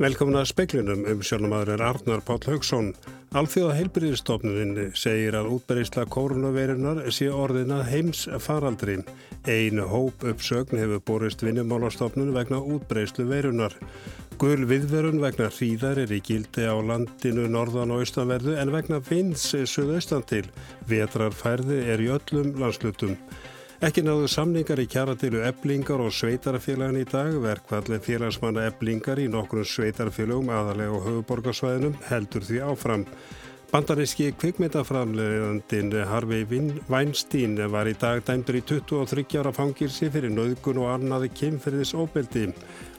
Velkomna að speklinum um sjónamaður er Arnar Páll Haugsson. Alþjóða heilbyrðistofnunin segir að útberðisla koronavirunar sé orðina heims faraldri. Einu hóp uppsögn hefur borist vinnumálastofnun vegna útberðislu verunar. Gul viðverun vegna hríðar er í gildi á landinu norðan og austanverðu en vegna vins suðaustan til. Vetrarfærði er í öllum landslutum. Ekki náðu samningar í kjaratilu eblingar og sveitarfélagin í dag, verkvallin félagsmanna eblingar í nokkrum sveitarfélagum aðalega á höfuborgarsvæðinum heldur því áfram. Bandaríski kvikmyndaframlegandin Harvey Weinstein var í dag dæmdur í 23 ára fangilsi fyrir nöðgun og annaði kynferðis óbeldi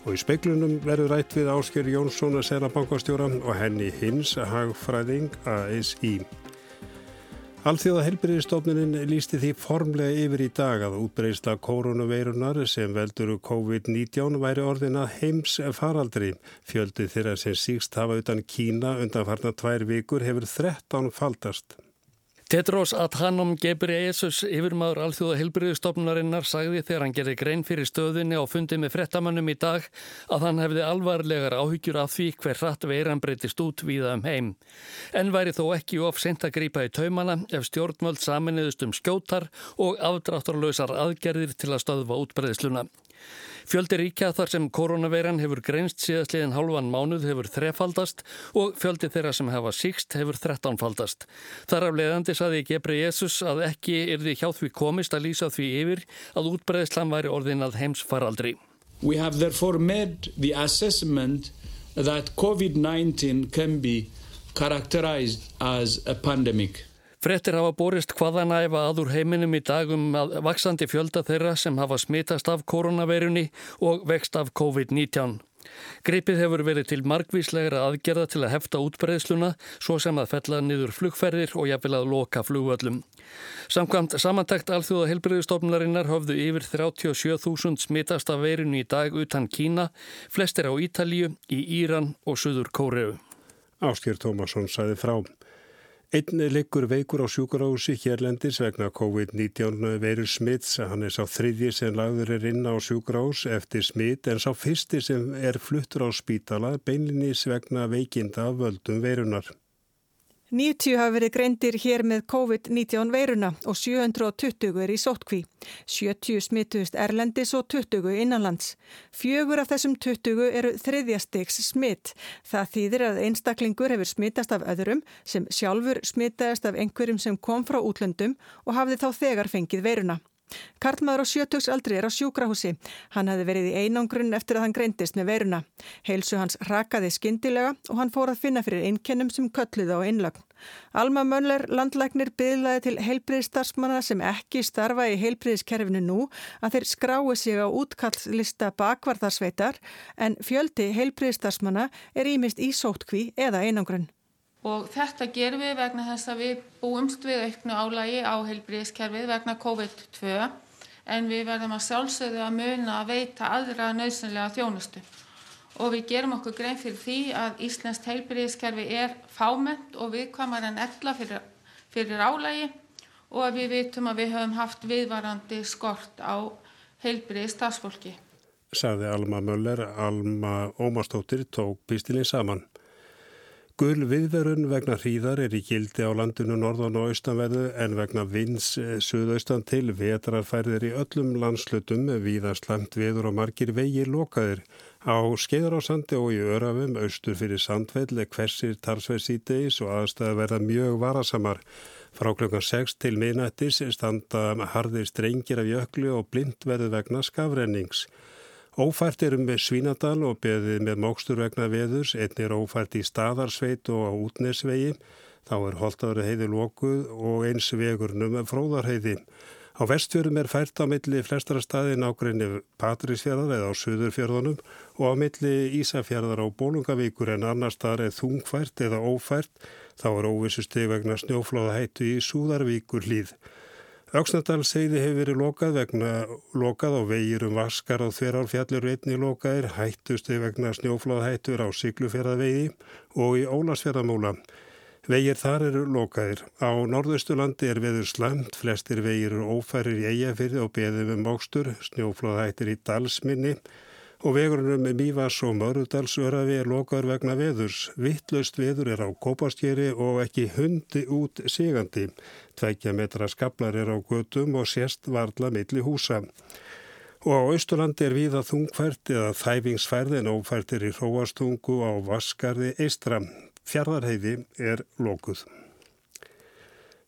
og í speiklunum verður rætt við Ásker Jónsson að sera bankastjóra og henni hins hagfræðing ASI. Alþjóða helbriðistofnunin lísti því formlega yfir í dag að útbreyðsla koronaveirunar sem veldur COVID-19 væri orðina heims faraldri. Fjöldi þeirra sem síkst hafa utan Kína undanfarnar tvær vikur hefur 13 faldast. Tedros Adhanom Ghebreyesus yfirmaður alþjóða helbriðustofnunarinnar sagði þegar hann gerði grein fyrir stöðinni á fundi með frettamannum í dag að hann hefði alvarlegar áhyggjur af því hver hratt veiran breytist út víða um heim. En væri þó ekki of sent að grípa í taumana ef stjórnmöld saminniðust um skjótar og afdráttarlausar aðgerðir til að stöðva útbreyðsluna. Fjöldi ríkja þar sem koronaveiran hefur greinst síðastliðin hálfan mánuð hefur þrefaldast og fjöldi þeirra sem hefa síkst hefur þrettánfaldast. Þar af leiðandi saði Gebri Jésús að ekki er því hjá því komist að lýsa því yfir að útbreðislam væri orðin að heims faraldri. We have therefore made the assessment that COVID-19 can be characterized as a pandemic. Frettir hafa borist hvaðanæfa aður heiminum í dagum að vaksandi fjölda þeirra sem hafa smitast af koronaveirunni og vext af COVID-19. Greipið hefur verið til margvíslegra aðgerða til að hefta útbreyðsluna svo sem að fella niður flugferðir og jafnvel að loka flugvöllum. Samkvæmt samantækt alþjóða helbriðustofnarinnar höfðu yfir 37.000 smitast af veirinu í dag utan Kína, flestir á Ítalíu, í Íran og Suður Kóreu. Áskjör Tómasson sæði frá. Einn liggur veikur á sjúkurási hérlendis vegna COVID-19 veru smitts. Hann er sá þriðji sem lagður er inn á sjúkurás eftir smitt en sá fyrsti sem er fluttur á spítala beinlinis vegna veikinda völdum verunar. 90 hafa verið greindir hér með COVID-19 veiruna og 720 er í sótkví. 70 smituðust erlendis og 20 innanlands. Fjögur af þessum 20 eru þriðjastegs smitt. Það þýðir að einstaklingur hefur smittast af öðrum sem sjálfur smittaðist af einhverjum sem kom frá útlöndum og hafði þá þegar fengið veiruna. Karlmaður á sjötugsaldri er á sjúkrahúsi. Hann hefði verið í einangrunn eftir að hann greindist með veiruna. Heilsu hans rakaði skindilega og hann fór að finna fyrir einkennum sem kölluði á einlögn. Alma Mönler, landlæknir, byðlaði til heilbriðstarfsmanna sem ekki starfa í heilbriðskerfinu nú að þeir skrái sig á útkallslista bakvarðarsveitar en fjöldi heilbriðstarfsmanna er ímist í sótkví eða einangrunn og þetta gerum við vegna þess að við búumst við auknu álægi á heilbríðiskerfið vegna COVID-2 en við verðum að sjálfsögðu að muna að veita aðra nöðsynlega þjónustu og við gerum okkur grein fyrir því að Íslands heilbríðiskerfi er fáment og viðkvamar en ella fyrir, fyrir álægi og að við vitum að við höfum haft viðvarandi skort á heilbríðis stafsfólki. Saði Alma Möller, Alma Ómarstóttir tók pistilinn saman. Gul viðverun vegna hríðar er í gildi á landinu norðan og austanverðu en vegna vins eh, suðaustan til vetrarfærðir í öllum landslutum viða slemt viður og margir vegir lokaðir. Á skeiðarásandi og í örafum austur fyrir sandveld hversir talsverð sítegis og aðstæða verða mjög varasamar. Frá klukkan 6 til minnættis standa harðir strengir af jöklu og blind verðu vegna skafrennings. Ófært erum við Svínadal og beðið með mókstur vegna veðurs, einn er ófært í Staðarsveit og á Útnesvegi, þá er Holtári heiði lókuð og eins vegurnum fróðarheiði. Á vestfjörðum er fært á milli flestara staði nákvæmni Patrísfjörðar eða á Suðurfjörðunum og á milli Ísafjörðar á Bólungavíkur en annar staðar er þungfært eða ófært, þá er óvissusteg vegna snjóflóða hættu í Súðarvíkur hlýð. Öksnadal segði hefur verið lokað vegna lokað á vegir um vaskar og þverjárfjallir veitni lokaðir, hættusti vegna snjófláðhættur á Siglufjörðavegi og í Ólasfjörðamóla. Vegir þar eru lokaðir. Á norðaustulandi er veður slemt, flestir vegir eru ófærir í eigafyrði og beðið með mókstur, snjófláðhættir í dalsminni og vegurinn um Mývas og Mörudalsörafi er lokaður vegna veðurs. Vittlaust veður er á kópaskeri og ekki hundi út sigandi. Tveikja metra skablar er á götum og sérst varla milli húsa. Og á Östurlandi er viða þungfært eða þæfingsfærðin ófærtir í hróastungu á Vaskarði Eistra. Fjardarheiði er lokuð.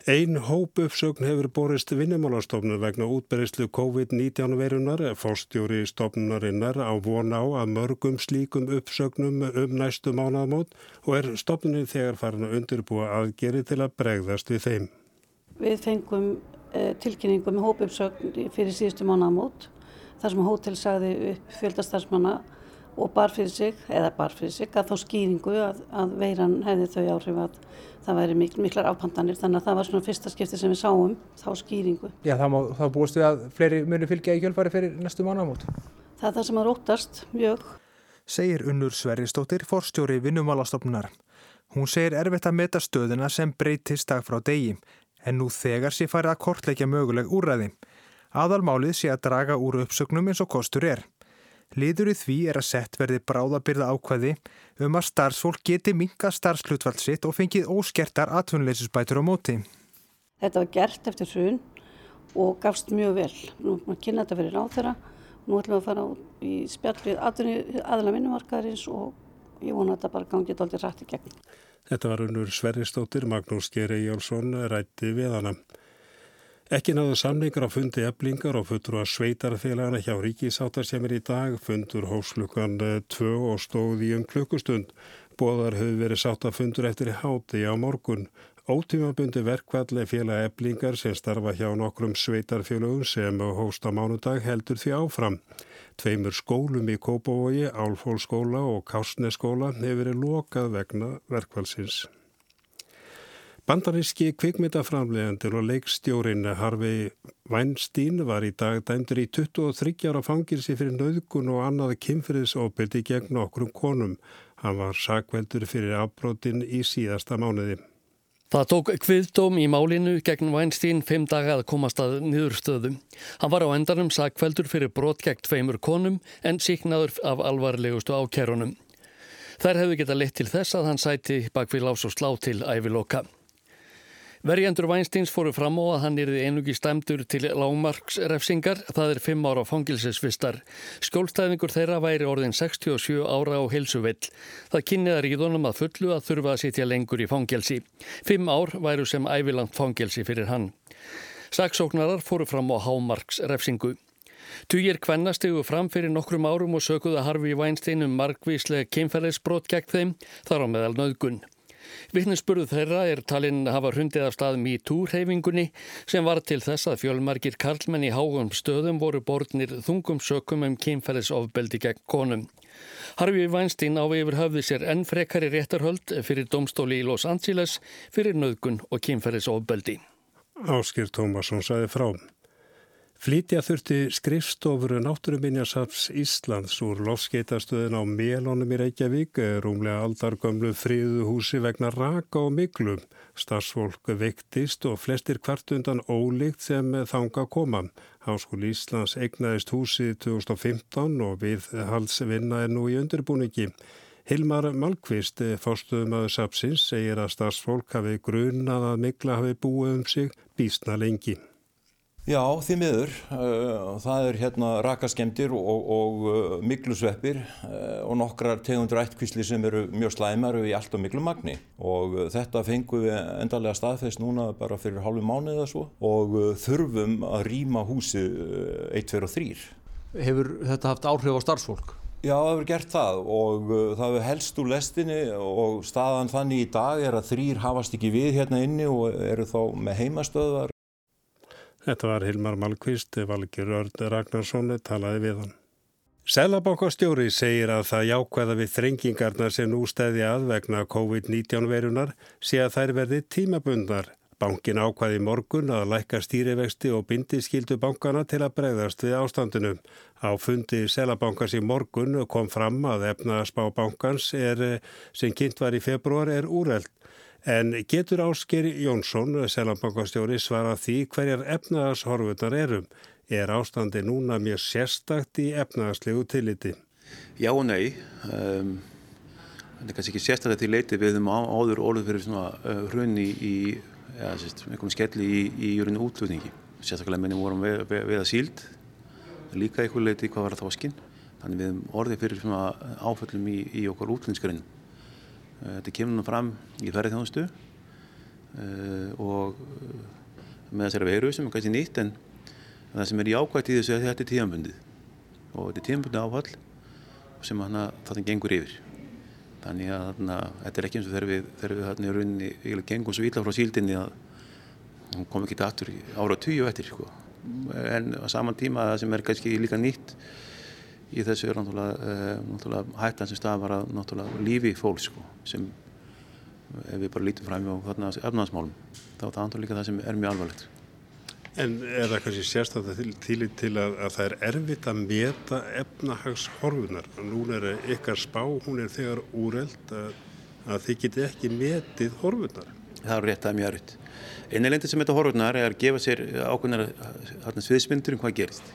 Einn hópuppsögn hefur borist vinnumálastofnun vegna útberðislu COVID-19 verunar, fórstjóri stofnunarinnar á von á að mörgum slíkum uppsögnum um næstu mánamót og er stofnunin þegar farin að undirbúa aðgeri til að bregðast við þeim. Við fengum eh, tilkynningu með hópuppsögn fyrir síðustu mánamót þar sem hótel sagði upp fjöldastarsmanna og bar fyrir sig, eða bar fyrir sig, að þá skýringu að, að veiran hefði þau áhrif að það væri mikl, miklar afpandanir þannig að það var svona fyrsta skipti sem við sáum þá skýringu. Já, þá, má, þá búist við að fleiri muni fylgja í kjölfari fyrir næstu mánamót. Það er það sem að rótast mjög. Segir Unnur Sverristóttir, forstjóri vinnumálastofnunar. Hún segir erfitt að meta stöðuna sem breytist dag frá degi, en nú þegar sé farið að kortleikja möguleg úræði. Aðalmálið sé að draga úr uppsögnum eins og kostur er. Liður í því er að sett verði bráðabyrða ákvæði um að starfsfólk geti minga starfslutvald sitt og fengið óskertar atvinnuleysisbætur á móti. Þetta var gert eftir hrun og gafst mjög vel. Nú erum við að kynna þetta fyrir ráþeira. Nú ætlum við að fara í spjallið aðla minnumarkaðarins og ég vona að þetta bara gangið doldið rætt í gegn. Þetta var unnur Sverristóttir, Magnús Geri Jálsson rætti við hana. Ekki náðu samningar á fundi eblingar og fullur að sveitarfélagana hjá ríkisátar sem er í dag. Fundur hófslukan 2 og stóði um klukkustund. Bóðar höfðu verið sátt að fundur eftir háti á morgun. Ótímabundi verkvalli félag eblingar sem starfa hjá nokkrum sveitarfélagum sem hósta mánudag heldur því áfram. Tveimur skólum í Kópavogi, Álfólskóla og Kásneskóla hefur verið lokað vegna verkvallsins. Bandaríski kvikmyndaframlegandur og leikstjórin Harvey Weinstein var í dag dæmdur í 23 ára fangilsi fyrir nöðgun og annað kynfyriðsópildi gegn okkur konum. Hann var sakveldur fyrir afbrotin í síðasta mánuði. Það tók kviðdóm í málinu gegn Weinstein fimm daga að komast að niðurstöðu. Hann var á endanum sakveldur fyrir brot gegn tveimur konum en síknaður af alvarlegustu ákerunum. Þær hefðu geta leitt til þess að hann sæti bakvið lás og slá til æviloka. Verjandur Weinsteins fóru fram á að hann erði einungi stæmdur til lágmarksrefsingar, það er 5 ára fangilsesvistar. Skjólstæðingur þeirra væri orðin 67 ára á helsuvill. Það kynniða ríðunum að fullu að þurfa að sitja lengur í fangelsi. 5 ár væru sem ævilangt fangelsi fyrir hann. Saksóknarar fóru fram á hámarksrefsingu. Tugir kvenna stegu fram fyrir nokkrum árum og sökuða Harfi Weinstein um margvíslega kynferðisbrot gegn þeim, þar á meðal nöðgun. Vittnesburðu þeirra er talinn hafa hundið af stað MeToo-hreyfingunni sem var til þess að fjölmarkir karlmenn í hágum stöðum voru borðnir þungum sökum um kynferðisofbeldi gegn konum. Harfi Weinstein á yfir höfði sér enn frekari réttarhöld fyrir domstóli í Los Angeles fyrir nöðgun og kynferðisofbeldi. Áskir Tómasson saði frá. Flítja þurfti skrifstofuru Náttúruminjasafs Íslands úr lofskeitastöðin á Mélónum í Reykjavík, rúmlega aldargömlu fríðu húsi vegna raka og miklum. Starsfólk vektist og flestir kvartundan ólíkt sem þanga koma. Háskóli Íslands egnaðist húsið 2015 og við halsvinna er nú í undirbúningi. Hilmar Malkvist, fórstuðumöðu Sapsins, segir að starsfólk hafi grunað að mikla hafi búið um sig bísna lengi. Já, því miður. Uh, það er hérna rakaskemdir og, og uh, miklusveppir uh, og nokkrar tegundur ættkvísli sem eru mjög slæmar og í allt og miklu magni og þetta fengum við endarlega staðfest núna bara fyrir hálfu mánu eða svo og þurfum að rýma húsi 1, 2 og 3. Hefur þetta haft áhrif á starfsfólk? Já, það hefur gert það og það hefur helst úr lestinni og staðan þannig í dag er að þrýr hafast ekki við hérna inni og eru þá með heimastöðar Þetta var Hilmar Malkvist, Valgir Örn Ragnarsson talaði við hann. Sælabankastjóri segir að það jákvæða við þrengingarnar sem nú stæði að vegna COVID-19 verunar sé að þær verði tímabundnar. Bankin ákvæði morgun að lækka stýrivexti og bindi skildu bankana til að bregðast við ástandinu. Á fundi Sælabankars í morgun kom fram að efnaðspá bankans er, sem kynnt var í februar er úreld. En getur Ásker Jónsson, selabankastjóri, svara því hverjar efnaðashorfunar erum? Er ástandi núna mjög sérstakt í efnaðaslegu tilliti? Já og nei. Um, það er kannski ekki sérstaklega til leiti við um áður orðið fyrir svona uh, hrunni í, eða sérst, einhvern skelli í, í júrinu útlutningi. Sérstaklega mennum vorum við, við, við að síld, líka einhver leiti hvað var það þoskinn. Þannig við orðið fyrir svona áföllum í, í okkar útlunnsgrinn. Uh, þetta kemur nú fram í ferðarþjónustu uh, og með þessari veru sem er kannski nýtt en það sem er í ákvæmt í þessu er þetta er tíðanbundið og þetta er tíðanbundið áfall sem þarna gengur yfir. Þannig að þarna, þetta er ekki eins og þegar við, þegar við þarna í rauninni eiginlega gengum svo ítla frá síldinni að hún kom ekki til aftur ára tíu eftir. Sko. En á saman tíma það sem er kannski líka nýtt í þessu er náttúrulega, náttúrulega hættan sem stafar að náttúrulega lífi fólks sko, sem ef við bara lítum fram á efnaðasmálum þá er það náttúrulega líka það sem er mjög alvarlegt. En er það kannski sérstaklega til, til, til að, að það er erfitt að meta efnahagshorfunar? Nún er ykkar spá, hún er þegar úreld að, að þið geti ekki metið horfunar. Það er rétt að mjög erfitt. Einleindi sem meta horfunar er að gefa sér ákveðnar sviðsmyndur um hvað gerist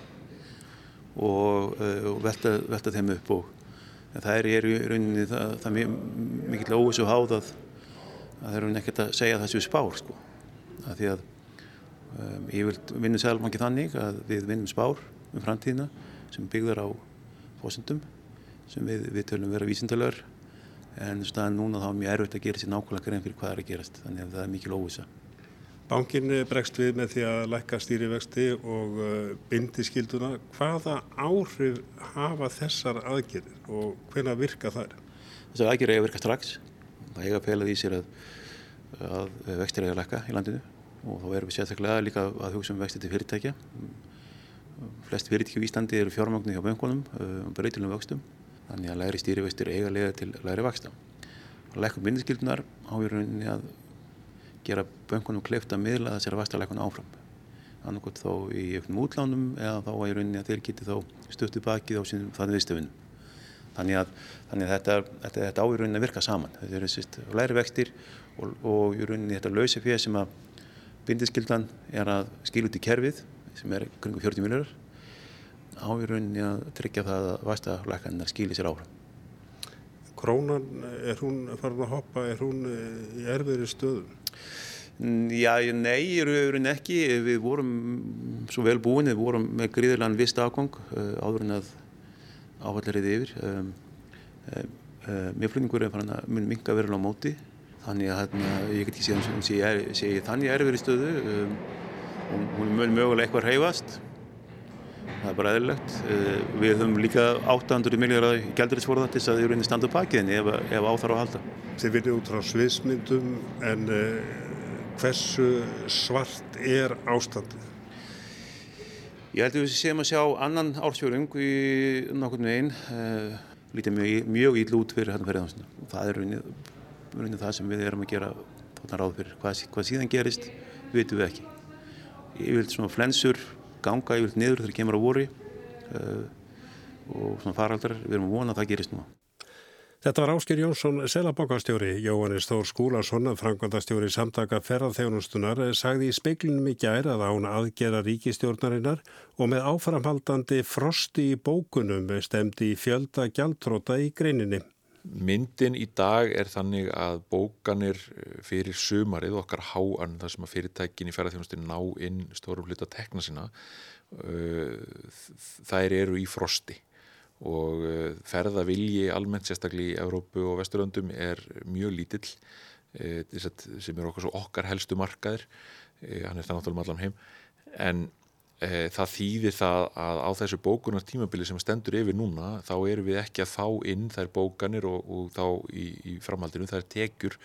og, uh, og velta, velta þeim upp og það er í rauninni það, það mikið óvis og háð að það er rauninni ekkert að segja þessu spár sko. að því að Um, ég vil vinna selmangi þannig að við vinnum spár um framtíðina sem byggðar á fósundum sem við, við tölum vera vísindalör en núna þá er mjög erfitt að gera sér nákvæmlega grein fyrir hvað er að gerast þannig að það er mikil óvisa. Bankin bregst við með því að lækka stýrivexti og uh, bindi skilduna. Hvaða áhrif hafa þessar aðgerðir og hvena virka þær? Þessar aðgerðir eiga að virka strax. Það eiga að fela því sér að, að vextir eiga að lækka í landinu og þá erum við sérstaklega líka að hugsa um vexti til fyrirtækja. Flest fyrirtæki í Íslandi eru fjármagnu hjá böngunum um breytilum vöxtum þannig að læri stýrivextir eiga lega til læri vaksta. Lækum bindiskildunar á í rauninni að gera böngunum kleift að miðla þessari vastalækun áfram. Annarkot þá í auknum útlánum eða þá í rauninni að þeir geti þá stöttu bakið á sínum þannig viðstöfunum. Þannig að, þannig að þetta, þetta, þetta á í rauninni að virka saman. Þetta eru sérst læri vextir og, og í rauninni þetta lausi fyrir sem að bindiskildan er að skilja út í kerfið sem er kring 40 miljórar á í rauninni að tryggja það að vastalækarnar skilja sér áfram. Krónan, er hún farin að hoppa, er hún í erfiðri stöðum? Já, nei, í rauninni ekki. Við vorum svo vel búin, við vorum með gríðilegan vist afgang áður en að áfallariði yfir. Um, um, um, Mér er farin að mun minga verulega á móti þannig að hérna, ég get ekki séð um sé, sé ég þannig erfið í stöðu hún mun mögulega eitthvað reyfast það er bara eðlilegt uh, við höfum líka 800 miljardar gældurisforða til þess að þið eru inn í standu pakiðinni ef, ef áþarf að halda Þið viljið út frá sviðsmyndum en uh, hversu svart er ástandið? Ég held að við séum að sjá annan ársfjörung í nokkurnu einn uh, lítið mjög, mjög íll út fyrir hérna ferðansinu það er raunin það sem við erum að gera ráð fyrir. Hvað, hvað síðan gerist, veitum við ekki. Ég vil svona flensur ganga, vil niður þegar kemur á vori uh, og svona faraldrar, við erum að vona að það gerist nú. Þetta var Ásker Jónsson, selabokastjóri, Jóhannes Þór Skúlason, frangvandastjóri samtaka ferðarþjónustunar, sagði í speiklinum í gær að án aðgera ríkistjórnarinnar og með áframhaldandi frosti í bókunum stemdi fjölda gjaldtróta í greininni. Myndin í dag er þannig að bókanir eh, fyrir sumarið okkar háan þar sem að fyrirtækin í ferðarþjónustin ná inn stórum hlut að tekna sína uh, þær eru í frosti. Og uh, ferðavilji almennt sérstaklega í Evrópu og Vesturlöndum er mjög lítill sem er okkar, okkar helstu markaðir. Hann er það náttúrulega allan heim. En það þýðir það að á þessu bókunar tímabili sem stendur yfir núna þá erum við ekki að fá inn þær bókanir og, og þá í, í framhaldinu þær tekjur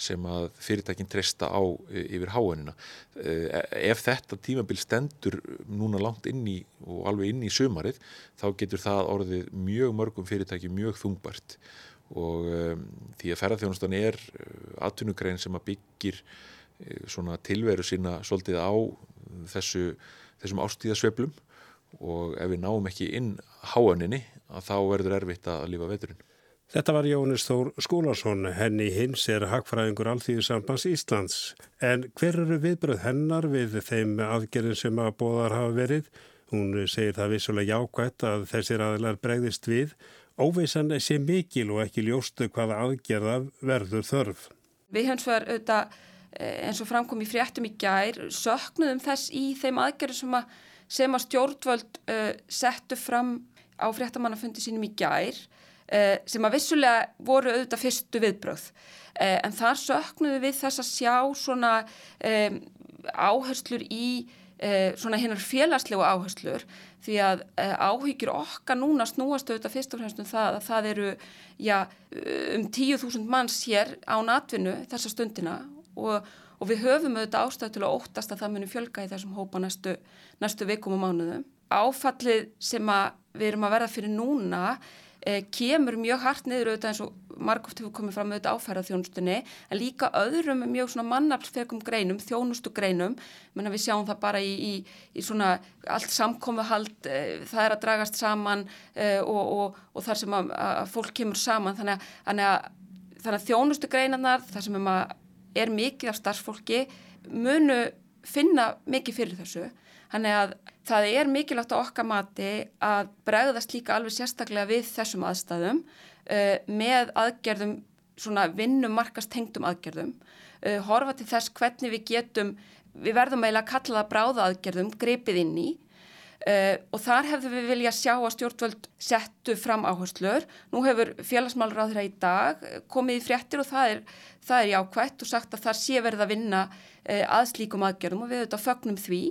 sem að fyrirtækinn treysta á e, yfir háanina. E, ef þetta tímabil stendur núna langt inn í og alveg inn í sömarið þá getur það orðið mjög mörgum fyrirtæki mjög þungbart og um, því að ferðarþjónustan er atvinnugrein sem að byggir svona tilveru sína svolítið á þessu þessum ástíðasveplum og ef við náum ekki inn háaninni að þá verður erfitt að lífa veturinn. Þetta var Jónis Þór Skúlason, henni hins er hagfræðingur Alþýðusambans Íslands. En hver eru viðbröð hennar við þeim aðgerðin sem að bóðar hafa verið? Hún segir það vissulega jákvæmt að þessir aðlar bregðist við óvissan sé mikil og ekki ljóstu hvaða aðgerða verður þörf. Við höfum svo auðvitað eins og framkom í fréttum í gær söknuðum þess í þeim aðgerðu sem að, sem að stjórnvöld uh, settu fram á fréttamannafundi sínum í gær uh, sem að vissulega voru auðvitað fyrstu viðbröð uh, en þar söknuðu við þess að sjá svona um, áherslur í Eh, svona hinnar félagslegu áherslur því að eh, áhyggjur okkar núna snúast auðvitað fyrst og fremst um það að það eru já, um 10.000 manns hér á natvinnu þessa stundina og, og við höfum auðvitað ástæð til að óttast að það munum fjölga í þessum hópa næstu, næstu vikum og mánuðum. Áfallið sem við erum að verða fyrir núna eh, kemur mjög hart niður auðvitað eins og margóft hefur komið fram auðvitað áfærað þjónustunni en líka öðrum mjög svona mannaflsfegum greinum, þjónustu greinum menna við sjáum það bara í, í, í svona allt samkofuhald eh, það er að dragast saman eh, og, og, og þar sem að, að fólk kemur saman þannig að, að, þannig að þjónustu greinarnar þar sem um er mikið af starfsfólki munu finna mikið fyrir þessu. Þannig að það er mikilvægt á okkar mati að bregðast líka alveg sérstaklega við þessum aðstæðum uh, með aðgerðum, svona vinnumarkast tengdum aðgerðum, uh, horfa til þess hvernig við getum, við verðum eiginlega að kalla það bráða aðgerðum, greipið inn í uh, og þar hefðum við vilja sjá að stjórnvöld settu fram áherslur. Nú hefur þeirra í dag komið í fréttir og það er, það er jákvætt og sagt að það sé verið að vinna að slíkum aðgerðum og við auðvitað fögnum því.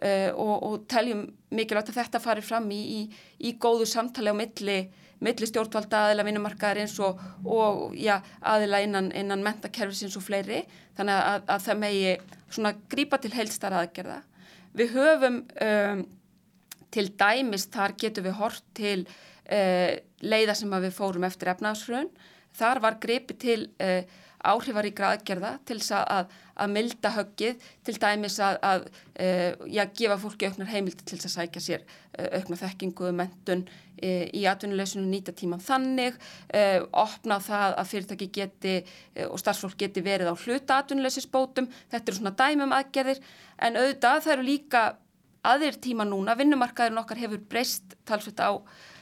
Uh, og, og teljum mikilvægt að þetta fari fram í, í, í góðu samtali á milli, milli stjórnvalda aðila vinnumarkaðar eins og, og já, aðila innan, innan mentakerfisins og fleiri þannig að, að það megi svona grípa til heilstar aðgerða. Við höfum um, til dæmis þar getum við hort til uh, leiða sem við fórum eftir efnaðsröun. Þar var gripi til uh, áhrifaríkra aðgerða til þess að, að milda höggið, til dæmis að, að uh, já, gefa fólki auknar heimildi til að sækja sér uh, auknar þekkingu, mentun uh, í atvinnuleysinu nýta tíman þannig, opna það að fyrirtæki geti og starfsfólk geti verið á hluta atvinnuleysisbótum, þetta eru svona dæmum aðgerðir, en auðvitað það eru líka aðir tíma núna, vinnumarkaðurinn okkar hefur breyst talsveit á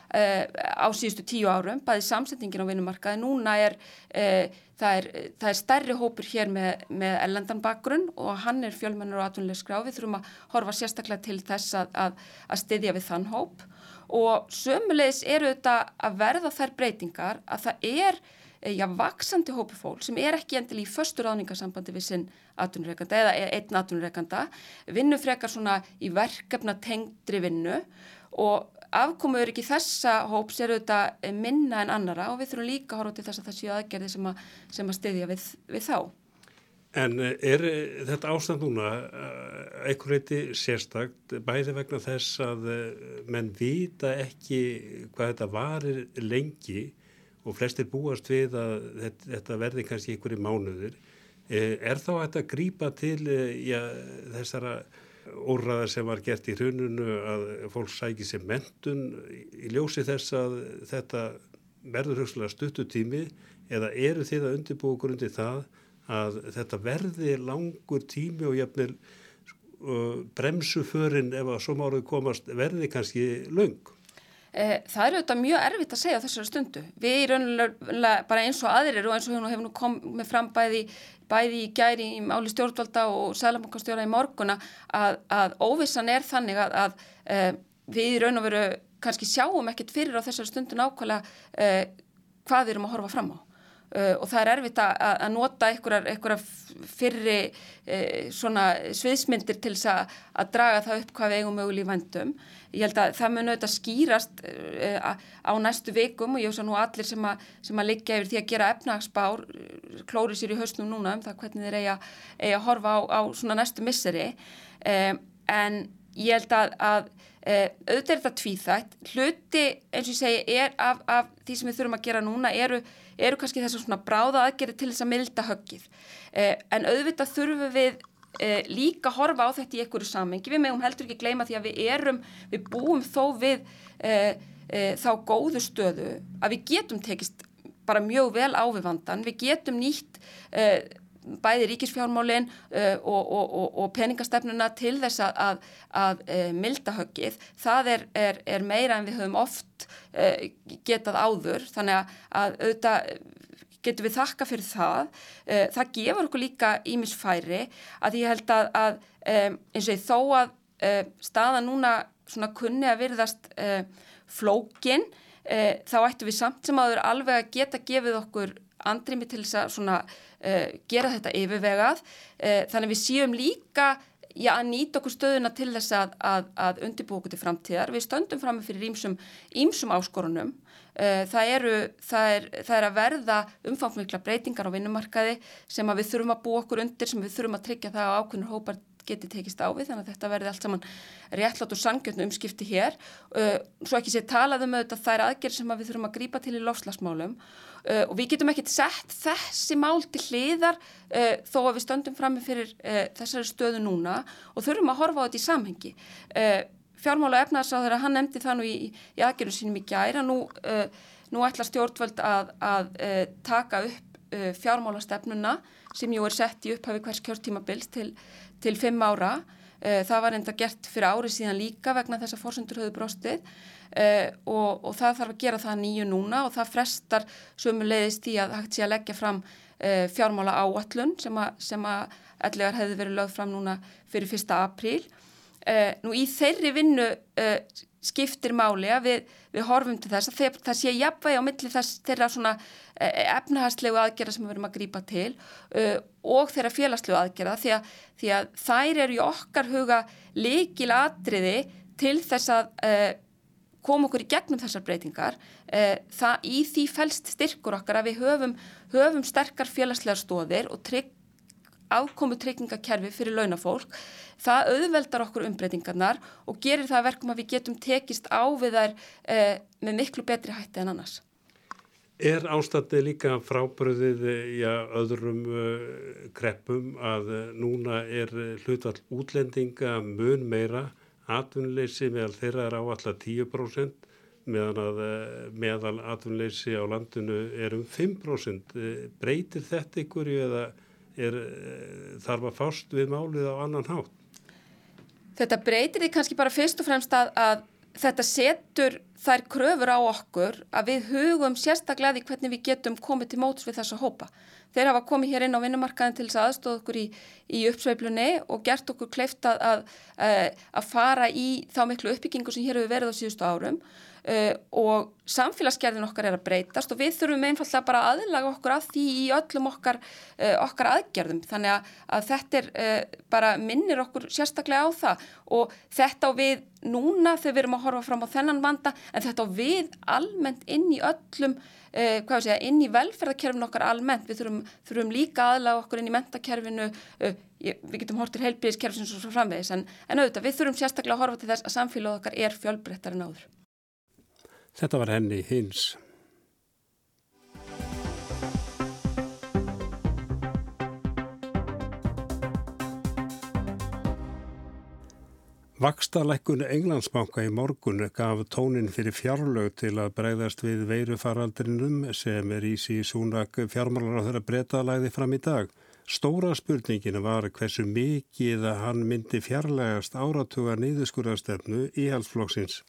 Uh, á síðustu tíu árum, bæði samsetningin á vinnumarkaði, núna er, uh, það er það er stærri hópur hér með, með ellendan bakgrunn og hann er fjölmennur og atvinnileg skrá, við þurfum að horfa sérstaklega til þess að, að, að styðja við þann hóp. Og sömulegis eru þetta að verða þær breytingar að það er eh, já, vaksandi hópu fólk sem er ekki endil í förstur áningarsambandi við sinn atvinnureikanda eða einn atvinnureikanda, vinnu frekar svona í verkefna tengdri vinnu og afkomuður ekki þessa hóps er auðvitað minna en annara og við þurfum líka að horfa til þess að það séu aðgerði sem að, sem að styðja við, við þá. En eh, er eh, þetta ástand núna eh, einhver reyti sérstakt bæði vegna þess að menn vita ekki hvað þetta varir lengi og flestir búast við að þetta verði kannski einhverju mánuður. Er þá þetta að grípa til já, þessara óraðar sem var gert í hrununu að fólk sæki sér mentun í ljósi þess að þetta verður högstulega stuttutími eða eru þið að undirbúa grundi það að þetta verði langur tími og jafnvel uh, bremsuförin ef að svo máruð komast verði kannski laung? Eh, það er auðvitað mjög erfitt að segja þessari stundu. Við raunlega bara eins og aðrir og eins og hefur nú komið fram bæði, í gæri í máli stjórnvalda og sælabankastjóra í morguna að, að óvissan er þannig að, að e, við í raun og veru kannski sjáum ekkert fyrir á þessari stundu nákvæmlega e, hvað við erum að horfa fram á. Uh, og það er erfitt að, að nota einhverjar fyrri uh, svona sviðsmyndir til að, að draga það upp hvað við eigum möguleg í vandum. Ég held að það mun auðvitað skýrast uh, á næstu vikum og ég veist að nú allir sem að, að liggja yfir því að gera efnagsbár klóri sér í hausnum núna um það hvernig þeir eiga, að horfa á, á svona næstu misseri. En ég held að auðvitað er þetta tvíþætt. Hluti eins og ég segi er af, af því sem við þurfum að gera núna eru eru kannski þessar svona bráða aðgerði til þess að milda höggið. Eh, en auðvitað þurfum við eh, líka horfa á þetta í einhverju samengi. Við megum heldur ekki gleyma því að við erum, við búum þó við eh, eh þá góðu stöðu að við getum tekist bara mjög vel á við vandan. Við getum nýtt eh, bæði ríkisfjármálinn uh, og, og, og, peningastefnuna til þess að, að, að uh, milda höggið, það er, er, er meira en við höfum oft uh, getað áður, þannig að, að auðvitað getum við þakka fyrir það. Það gefur okkur líka ímisfæri að ég held að, um, eins og ég þó að staða núna svona kunni að virðast flókin, þá ættum við samt sem aður alveg að geta gefið okkur andrimi til þess að svona, uh, gera þetta yfirvegað. Uh, þannig við séum líka já, að nýta okkur stöðuna til þess að, að, að undirbúa okkur til framtíðar. Við stöndum fram með fyrir ímsum, áskorunum. Uh, það, eru, það, er, það er að verða umfangmikla breytingar á vinnumarkaði sem við þurfum að búa okkur undir sem við þurfum að tryggja það á ákveðnur hópar geti tekist á við þannig að þetta verði allt saman réttlátt og sangjötnu umskipti hér uh, svo ekki sé talaðum auðvitað þær aðgerð sem að við þurfum að grípa til í lofslagsmálum Uh, og við getum ekkert sett þessi mál til hliðar uh, þó að við stöndum frammi fyrir uh, þessari stöðu núna og þurfum að horfa á þetta í samhengi. Fjármála efnarsáður að hann nefndi það nú í, í aðgerðum sínum í gæra, nú, nú ætla stjórnvöld að, að taka upp fjármála stefnuna sem jú er sett í upphafi hvers kjörtímabils til, til fimm ára. Það var enda gert fyrir árið síðan líka vegna þess að fórsendur höfðu brostið Uh, og, og það þarf að gera það nýju núna og það frestar sömu leiðist í að hægt sé að leggja fram uh, fjármála áallun sem að, sem að ellegar hefði verið lögð fram núna fyrir fyrsta apríl. Uh, nú í þeirri vinnu skiptir máli að við, við horfum til þess að það sé jafnvægi á milli þess þeirra svona efnahastlegu aðgerða sem við verum að grípa til og þeirra félagslegu aðgerða því að, því að þær eru í okkar huga líkil atriði til þess að koma okkur í gegnum þessar breytingar. Eh, það í því fælst styrkur okkar að við höfum, höfum sterkar félagslegar stóðir og trygg, ákomu tryggingakerfi fyrir launafólk. Það auðveldar okkur umbreytingarnar og gerir það verkum að við getum tekist á við þær eh, með miklu betri hætti en annars. Er ástandið líka frábröðið í öðrum uh, kreppum að uh, núna er hlutvall útlendinga mun meira? Atvinnleysi meðal þeirra er áallar 10% meðan að eh, meðal atvinnleysi á landinu er um 5%. Eh, breytir þetta ykkur eða er, eh, þarf að fást við málið á annan hátt? Þetta breytir því kannski bara fyrst og fremst að, að þetta setur þær kröfur á okkur að við hugum sérstaklega því hvernig við getum komið til móts við þessa hópa. Þeir hafa komið hér inn á vinnumarkaðin til þess aðstóða okkur í, í uppsveiplunni og gert okkur kleift að, að, að fara í þá miklu uppbyggingu sem hér hefur verið á síðustu árum uh, og samfélagsgerðin okkar er að breytast og við þurfum einfallega bara aðlaga okkur að því í öllum okkar, uh, okkar aðgerðum. Þannig að, að þetta er uh, bara minnir okkur sérstaklega á það. Og þetta á við núna þegar við erum að horfa fram á þennan vanda en þetta á við almennt inn í öllum Uh, segja, inn í velferðarkerfinu okkar almennt, við þurfum, þurfum líka aðlaga okkur inn í mentakerfinu, uh, við getum hort til heilbíðiskerfinu svo framvegis, en, en auðvitað við þurfum sérstaklega að horfa til þess að samfélag okkar er fjölbreyttar en áður. Þetta var henni hins. Vakstalækkun Englandsbanka í morgun gaf tónin fyrir fjárlög til að breyðast við veirufaraldrinum sem er í sí súnak fjármálar á þeirra breytalæði fram í dag. Stóra spurningin var hversu mikið að hann myndi fjarlægast áratuga neyðuskurastefnu í halsflokksins.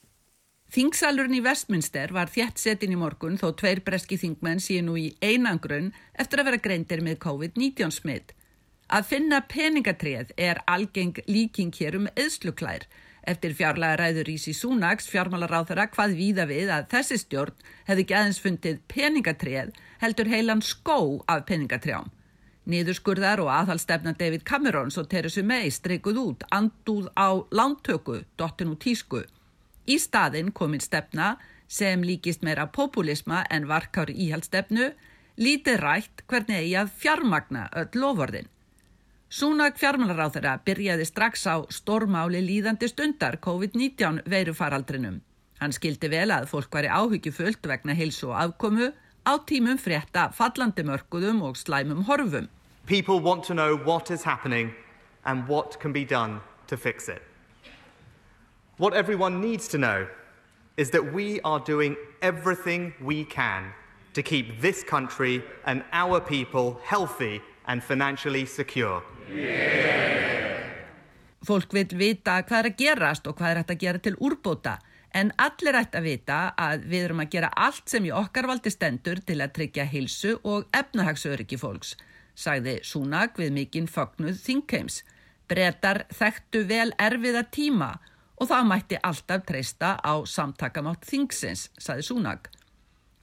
Þingsalurinn í Vestminster var þjætt setin í morgun þó tveir breski þingmenn síðan nú í einangrun eftir að vera greindir með COVID-19 smitt. Að finna peningatrið er algeng líking hér um eðsluklær. Eftir fjárlega ræður Ísi Súnags fjármálar á þeirra hvað víða við að þessi stjórn hefði ekki aðeins fundið peningatrið heldur heilan skó af peningatrjám. Niðurskurðar og aðhalstefna David Camerons og Theresa May streikuð út andúð á lántöku, dottin og tísku. Í staðinn kominn stefna sem líkist meira populisma en varkári íhaldstefnu, lítið rætt hvernig eigi að fjármagna öll lofordin. Súnag fjármálaráþara byrjaði strax á stormáli líðandi stundar COVID-19 veirufaraldrinum. Hann skildi vel að fólk var í áhyggjufullt vegna hilsu og afkomu á tímum frétta fallandi mörguðum og slæmum horfum. People want to know what is happening and what can be done to fix it. What everyone needs to know is that we are doing everything we can to keep this country and our people healthy and financially secure. Fólk vil vita hvað er að gerast og hvað er hægt að gera til úrbóta en allir ætti að vita að við erum að gera allt sem í okkar valdi stendur til að tryggja hilsu og efnahagsöryggi fólks, sagði Súnag við mikinn fognuð Þingheims. Bretar þekktu vel erfiða tíma og það mætti alltaf treysta á samtakamátt Þingsins, sagði Súnag.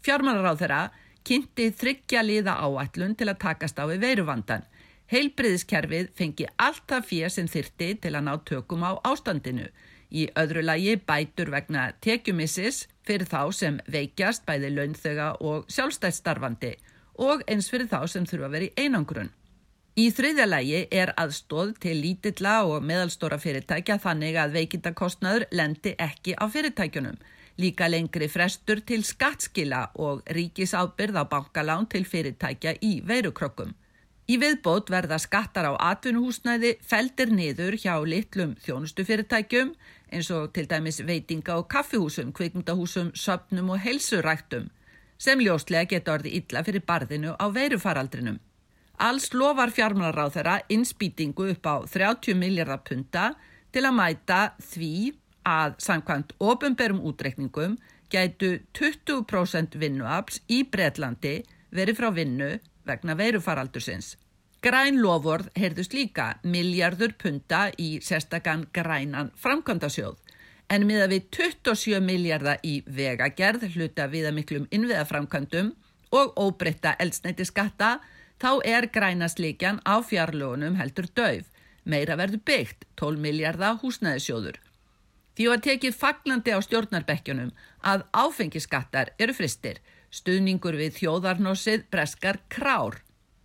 Fjármálaráð þeirra kynnti þryggja liða áætlun til að takast á við veiruvandan Heilbriðiskerfið fengi allt það fyrir sem þyrti til að ná tökum á ástandinu. Í öðru lagi bætur vegna tekjumissis fyrir þá sem veikjast bæði launþöga og sjálfstæðstarfandi og eins fyrir þá sem þurfa að vera í einangrun. Í þriðja lagi er aðstóð til lítilla og meðalstóra fyrirtækja þannig að veikindakostnaður lendi ekki á fyrirtækjunum. Líka lengri frestur til skattskila og ríkisábyrð á bankalán til fyrirtækja í veirukrokkum. Í viðbót verða skattar á atvinnuhúsnæði feldir niður hjá litlum þjónustufyrirtækjum eins og til dæmis veitinga og kaffihúsum, kvikmyndahúsum, söpnum og helsuræktum sem ljóslega geta orði illa fyrir barðinu á veirufaraldrinum. Alls lofar fjármálaráð þeirra innspýtingu upp á 30 miljardar punta til að mæta því að samkvæmt ofinberum útrekningum gætu 20% vinnuafls í Breitlandi verið frá vinnu vegna veirufaraldursins. Græn lofórð heyrðust líka miljardur punta í sérstakann grænan framkvæmdasjóð en miða við 27 miljardar í vegagerð hluta viða miklum innviðaframkvæmdum og óbreytta eldsneiti skatta þá er grænasleikjan á fjarlögunum heldur döf. Meira verður byggt 12 miljardar húsnæðisjóður. Því að tekið faglandi á stjórnarbekkjunum að áfengiskattar eru fristir Stuðningur við þjóðarnosið breskar krár.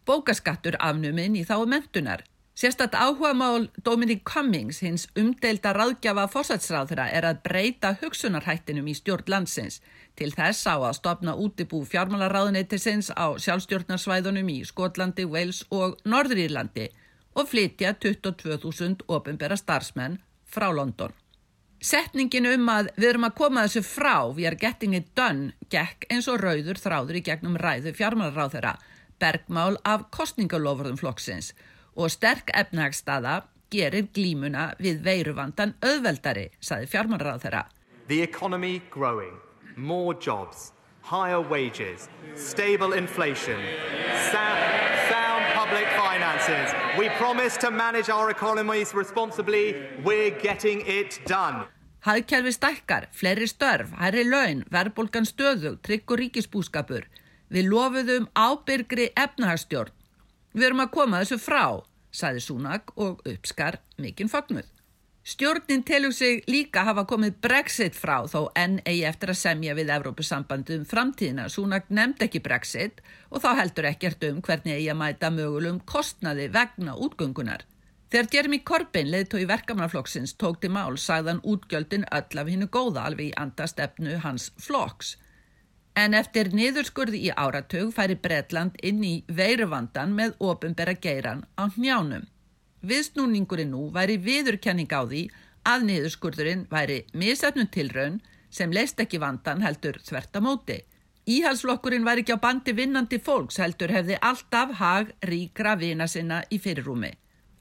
Bókaskattur afnuminn í þá mentunar. Sérstatt áhuga mál Dominic Cummings hins umdelda ráðgjafa fósatsráðra er að breyta hugsunarhættinum í stjórn landsins. Til þess á að stopna útibú fjármálaráðuneytisins á sjálfstjórnarsvæðunum í Skotlandi, Wales og Norðrýrlandi og flytja 22.000 ofinbera starfsmenn frá London. Setningin um að við erum að koma þessu frá, we are getting it done, gekk eins og rauður þráður í gegnum ræðu fjármálaráð þeirra, bergmál af kostningalofurðum flokksins. og sterk efnagstaða gerir glímuna við veiruvandan auðveldari, saði fjármálaráð þeirra. The economy growing, more jobs, higher wages, stable inflation, sound, sound public finances. We promise to manage our economies responsibly. We're getting it done. Hagkerfi stækkar, fleiri störf, hærri laun, verðbólgan stöðu, trygg og ríkisbúskapur. Við lofuðum ábyrgri efnahagstjórn. Við erum að koma þessu frá, saði Súnak og uppskar mikinn fagnuð. Stjórnin telur sig líka hafa komið Brexit frá þó enn eigi eftir að semja við Evrópusambandi um framtíðina. Súnak nefnd ekki Brexit og þá heldur ekkert um hvernig eigi að mæta mögulegum kostnaði vegna útgöngunar. Þegar Jeremy Corbyn leðtói verkamannaflokksins tók til mál sagðan útgjöldin öll af hinnu góða alveg í andastefnu hans flokks. En eftir niðurskurði í áratug færi Bretland inn í veiruvandan með ofinbera geiran á njánum. Viðsnúningurinn nú væri viðurkenning á því að niðurskurðurinn væri misefnum tilraun sem leist ekki vandan heldur þvertamóti. Íhalsflokkurinn væri ekki á bandi vinnandi fólks heldur hefði alltaf hag ríkra vina sinna í fyrirrúmi.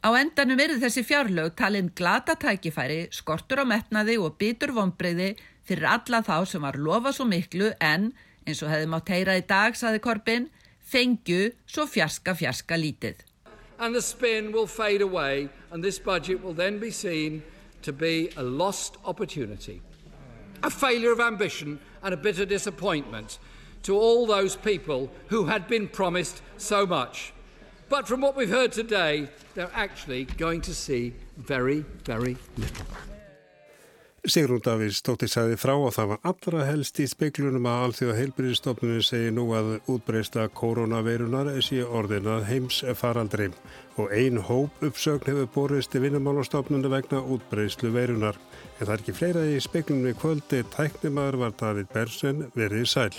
Á endanum verið þessi fjárlög talinn glata tækifæri, skortur á metnaði og bitur vonbreyði fyrir alla þá sem var lofa svo miklu en, eins og hefði mátt heyra í dag, saði Korbin, fengju svo fjarska fjarska lítið. and the spin will fade away, and this budget will then be seen to be a lost opportunity, a failure of ambition, and a bitter disappointment to all those people who had been promised so much. But from what we've heard today, they're actually going to see very, very little. Sigrún Davís stótti sagði frá og það var allra helst í speiklunum að allþjóða heilbyrjastofnunum segi nú að útbreysta koronaveirunar sé orðinað heims faraldri og ein hóp uppsögn hefur borist í vinnumálastofnunum vegna útbreystu veirunar. En það er ekki fleira í speiklunum í kvöldi, tæknimaður var David Bersen verið sæl.